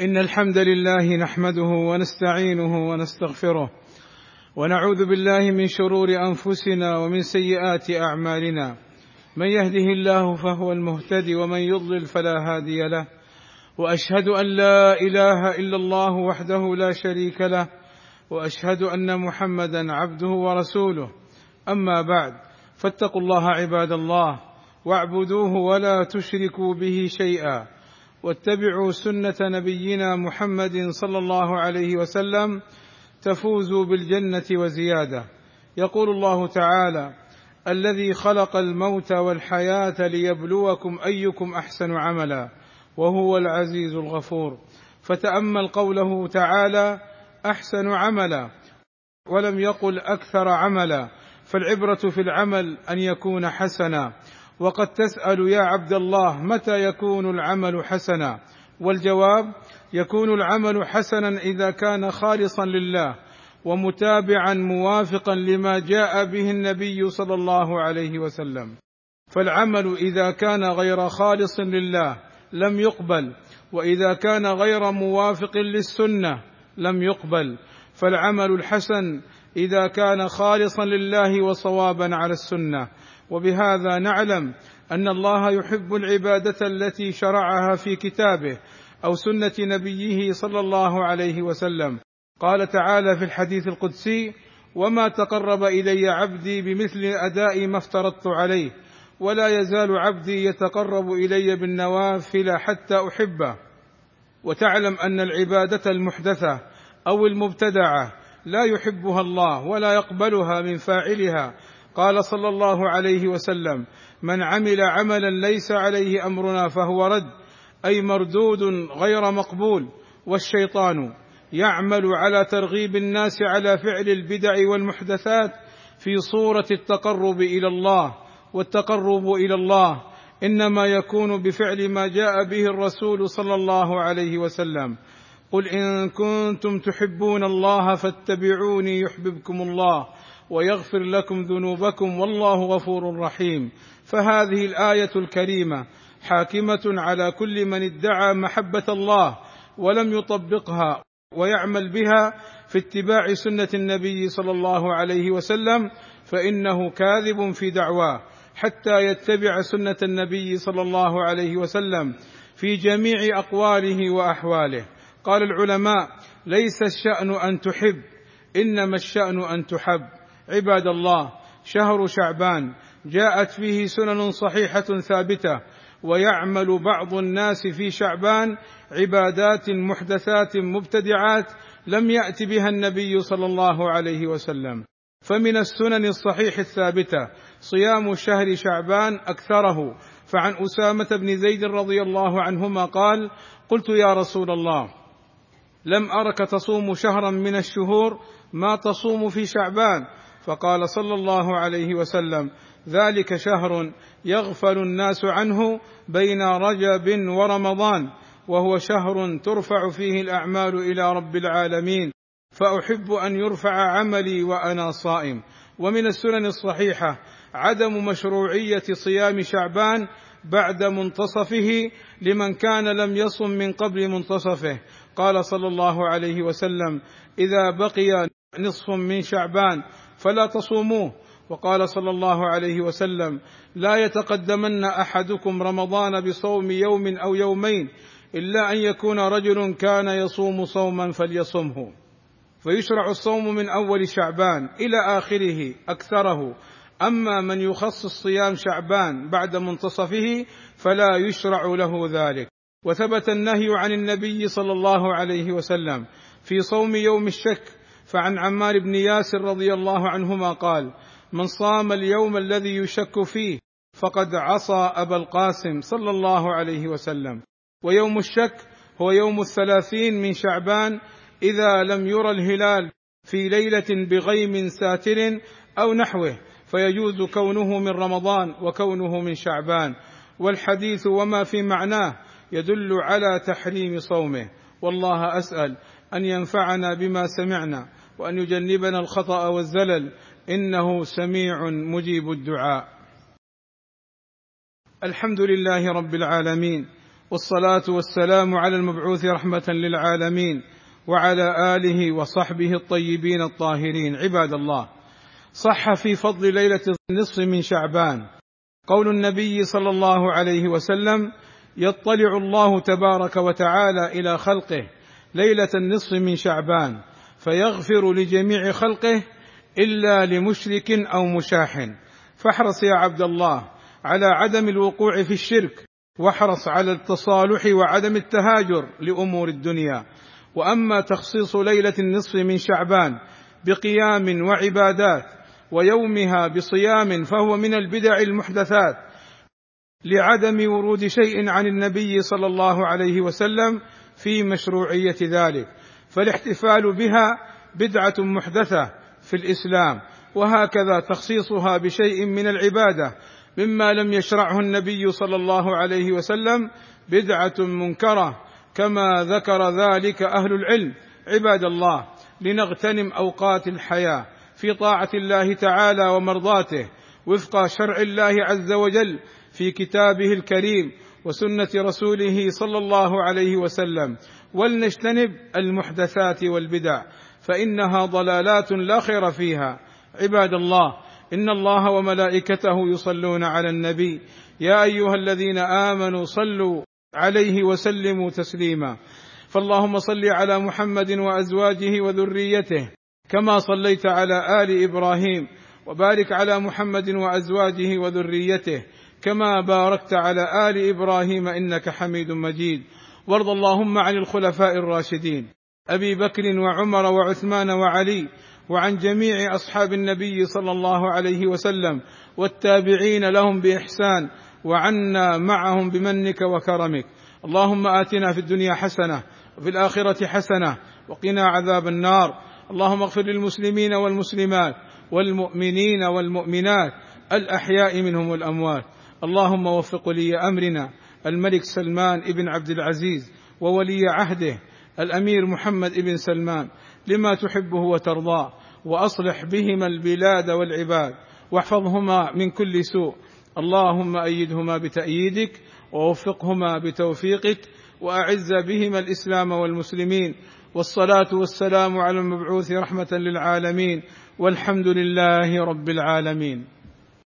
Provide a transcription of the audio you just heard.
إن الحمد لله نحمده ونستعينه ونستغفره ونعوذ بالله من شرور أنفسنا ومن سيئات أعمالنا. من يهده الله فهو المهتدي ومن يضلل فلا هادي له. وأشهد أن لا إله إلا الله وحده لا شريك له. وأشهد أن محمدا عبده ورسوله. أما بعد فاتقوا الله عباد الله. واعبدوه ولا تشركوا به شيئا. واتبعوا سنة نبينا محمد صلى الله عليه وسلم تفوزوا بالجنة وزيادة. يقول الله تعالى الذي خلق الموت والحياة ليبلوكم أيكم أحسن عملا وهو العزيز الغفور. فتأمل قوله تعالى أحسن عملا ولم يقل أكثر عملا. فالعبرة في العمل أن يكون حسنا. وقد تسأل يا عبد الله متى يكون العمل حسنا؟ والجواب يكون العمل حسنا إذا كان خالصا لله ومتابعا موافقا لما جاء به النبي صلى الله عليه وسلم. فالعمل إذا كان غير خالص لله لم يقبل وإذا كان غير موافق للسنة لم يقبل. فالعمل الحسن إذا كان خالصا لله وصوابا على السنة. وبهذا نعلم أن الله يحب العبادة التي شرعها في كتابه أو سنة نبيه صلى الله عليه وسلم. قال تعالى في الحديث القدسي وما تقرب إلي عبدي بمثل أداء ما افترضت عليه ولا يزال عبدي يتقرب إلي بالنوافل حتى أحبه. وتعلم أن العبادة المحدثة أو المبتدعة لا يحبها الله ولا يقبلها من فاعلها قال صلى الله عليه وسلم من عمل عملا ليس عليه أمرنا فهو رد أي مردود غير مقبول والشيطان يعمل على ترغيب الناس على فعل البدع والمحدثات في صورة التقرب إلى الله والتقرب إلى الله إنما يكون بفعل ما جاء به الرسول صلى الله عليه وسلم. قل إن كنتم تحبون الله فاتبعوني يحببكم الله ويغفر لكم ذنوبكم والله غفور رحيم. فهذه الآية الكريمة حاكمة على كل من ادعى محبة الله ولم يطبقها ويعمل بها في اتباع سنة النبي صلى الله عليه وسلم فإنه كاذب في دعواه حتى يتبع سنة النبي صلى الله عليه وسلم في جميع أقواله وأحواله. قال العلماء ليس الشأن أن تحب إنما الشأن أن تحب. عباد الله شهر شعبان جاءت فيه سنن صحيحة ثابتة ويعمل بعض الناس في شعبان عبادات محدثات مبتدعات لم يأت بها النبي صلى الله عليه وسلم. فمن السنن الصحيح الثابتة صيام شهر شعبان أكثره. فعن أسامة بن زيد رضي الله عنهما قال قلت يا رسول الله لم أرك تصوم شهرا من الشهور ما تصوم في شعبان. فقال صلى الله عليه وسلم ذلك شهر يغفل الناس عنه بين رجب ورمضان وهو شهر ترفع فيه الأعمال إلى رب العالمين فأحب أن يرفع عملي وأنا صائم. ومن السنن الصحيحة عدم مشروعية صيام شعبان بعد منتصفه لمن كان لم يصم من قبل منتصفه. قال صلى الله عليه وسلم إذا بقي نصف من شعبان فلا تصوموه. وقال صلى الله عليه وسلم لا يتقدمن أحدكم رمضان بصوم يوم أو يومين إلا أن يكون رجل كان يصوم صوما فليصمه. فيشرع الصوم من أول شعبان إلى آخره أكثره. أما من يخصص صيام شعبان بعد منتصفه فلا يشرع له ذلك. وثبت النهي عن النبي صلى الله عليه وسلم في صوم يوم الشك فعن عمار بن ياسر رضي الله عنهما قال من صام اليوم الذي يشك فيه فقد عصى أبا القاسم صلى الله عليه وسلم. ويوم الشك هو يوم الثلاثين من شعبان إذا لم يرى الهلال في ليلة بغيم ساتر أو نحوه فيجوز كونه من رمضان وكونه من شعبان. والحديث وما في معناه يدل على تحريم صومه. والله أسأل أن ينفعنا بما سمعنا وأن يجنبنا الخطأ والزلل. إنه سميع مجيب الدعاء. الحمد لله رب العالمين. والصلاة والسلام على المبعوث رحمة للعالمين. وعلى آله وصحبه الطيبين الطاهرين. عباد الله صح في فضل ليلة النصف من شعبان. قول النبي صلى الله عليه وسلم يطلع الله تبارك وتعالى إلى خلقه ليلة النصف من شعبان. فيغفر لجميع خلقه إلا لمشرك أو مشاح. فاحرص يا عبد الله على عدم الوقوع في الشرك واحرص على التصالح وعدم التهاجر لأمور الدنيا. وأما تخصيص ليلة النصف من شعبان بقيام وعبادات ويومها بصيام فهو من البدع المحدثات لعدم ورود شيء عن النبي صلى الله عليه وسلم في مشروعية ذلك. فالاحتفال بها بدعة محدثة في الإسلام وهكذا تخصيصها بشيء من العبادة مما لم يشرعه النبي صلى الله عليه وسلم بدعة منكرة كما ذكر ذلك أهل العلم عباد الله لنغتنم أوقات الحياة في طاعة الله تعالى ومرضاته وفق شرع الله عز وجل في كتابه الكريم وسنة رسوله صلى الله عليه وسلم. ولنجتنب المحدثات والبدع فإنها ضلالات لا خير فيها. عباد الله إن الله وملائكته يصلون على النبي. يا أيها الذين آمنوا صلوا عليه وسلموا تسليما. فاللهم صل على محمد وأزواجه وذريته كما صليت على آل إبراهيم وبارك على محمد وأزواجه وذريته. كما باركت على آل إبراهيم إنك حميد مجيد. وارض اللهم عن الخلفاء الراشدين أبي بكر وعمر وعثمان وعلي وعن جميع أصحاب النبي صلى الله عليه وسلم والتابعين لهم بإحسان وعنا معهم بمنك وكرمك. اللهم آتنا في الدنيا حسنة وفي الآخرة حسنة وقنا عذاب النار. اللهم اغفر للمسلمين والمسلمات والمؤمنين والمؤمنات الأحياء منهم والأموات. اللهم وفق ولي أمرنا. الملك سلمان بن عبد العزيز وولي عهده. الأمير محمد بن سلمان لما تحبه وترضاه. وأصلح بهما البلاد والعباد. واحفظهما من كل سوء. اللهم أيدهما بتأييدك ووفقهما بتوفيقك. وأعز بهما الإسلام والمسلمين. والصلاة والسلام على المبعوث رحمة للعالمين. والحمد لله رب العالمين.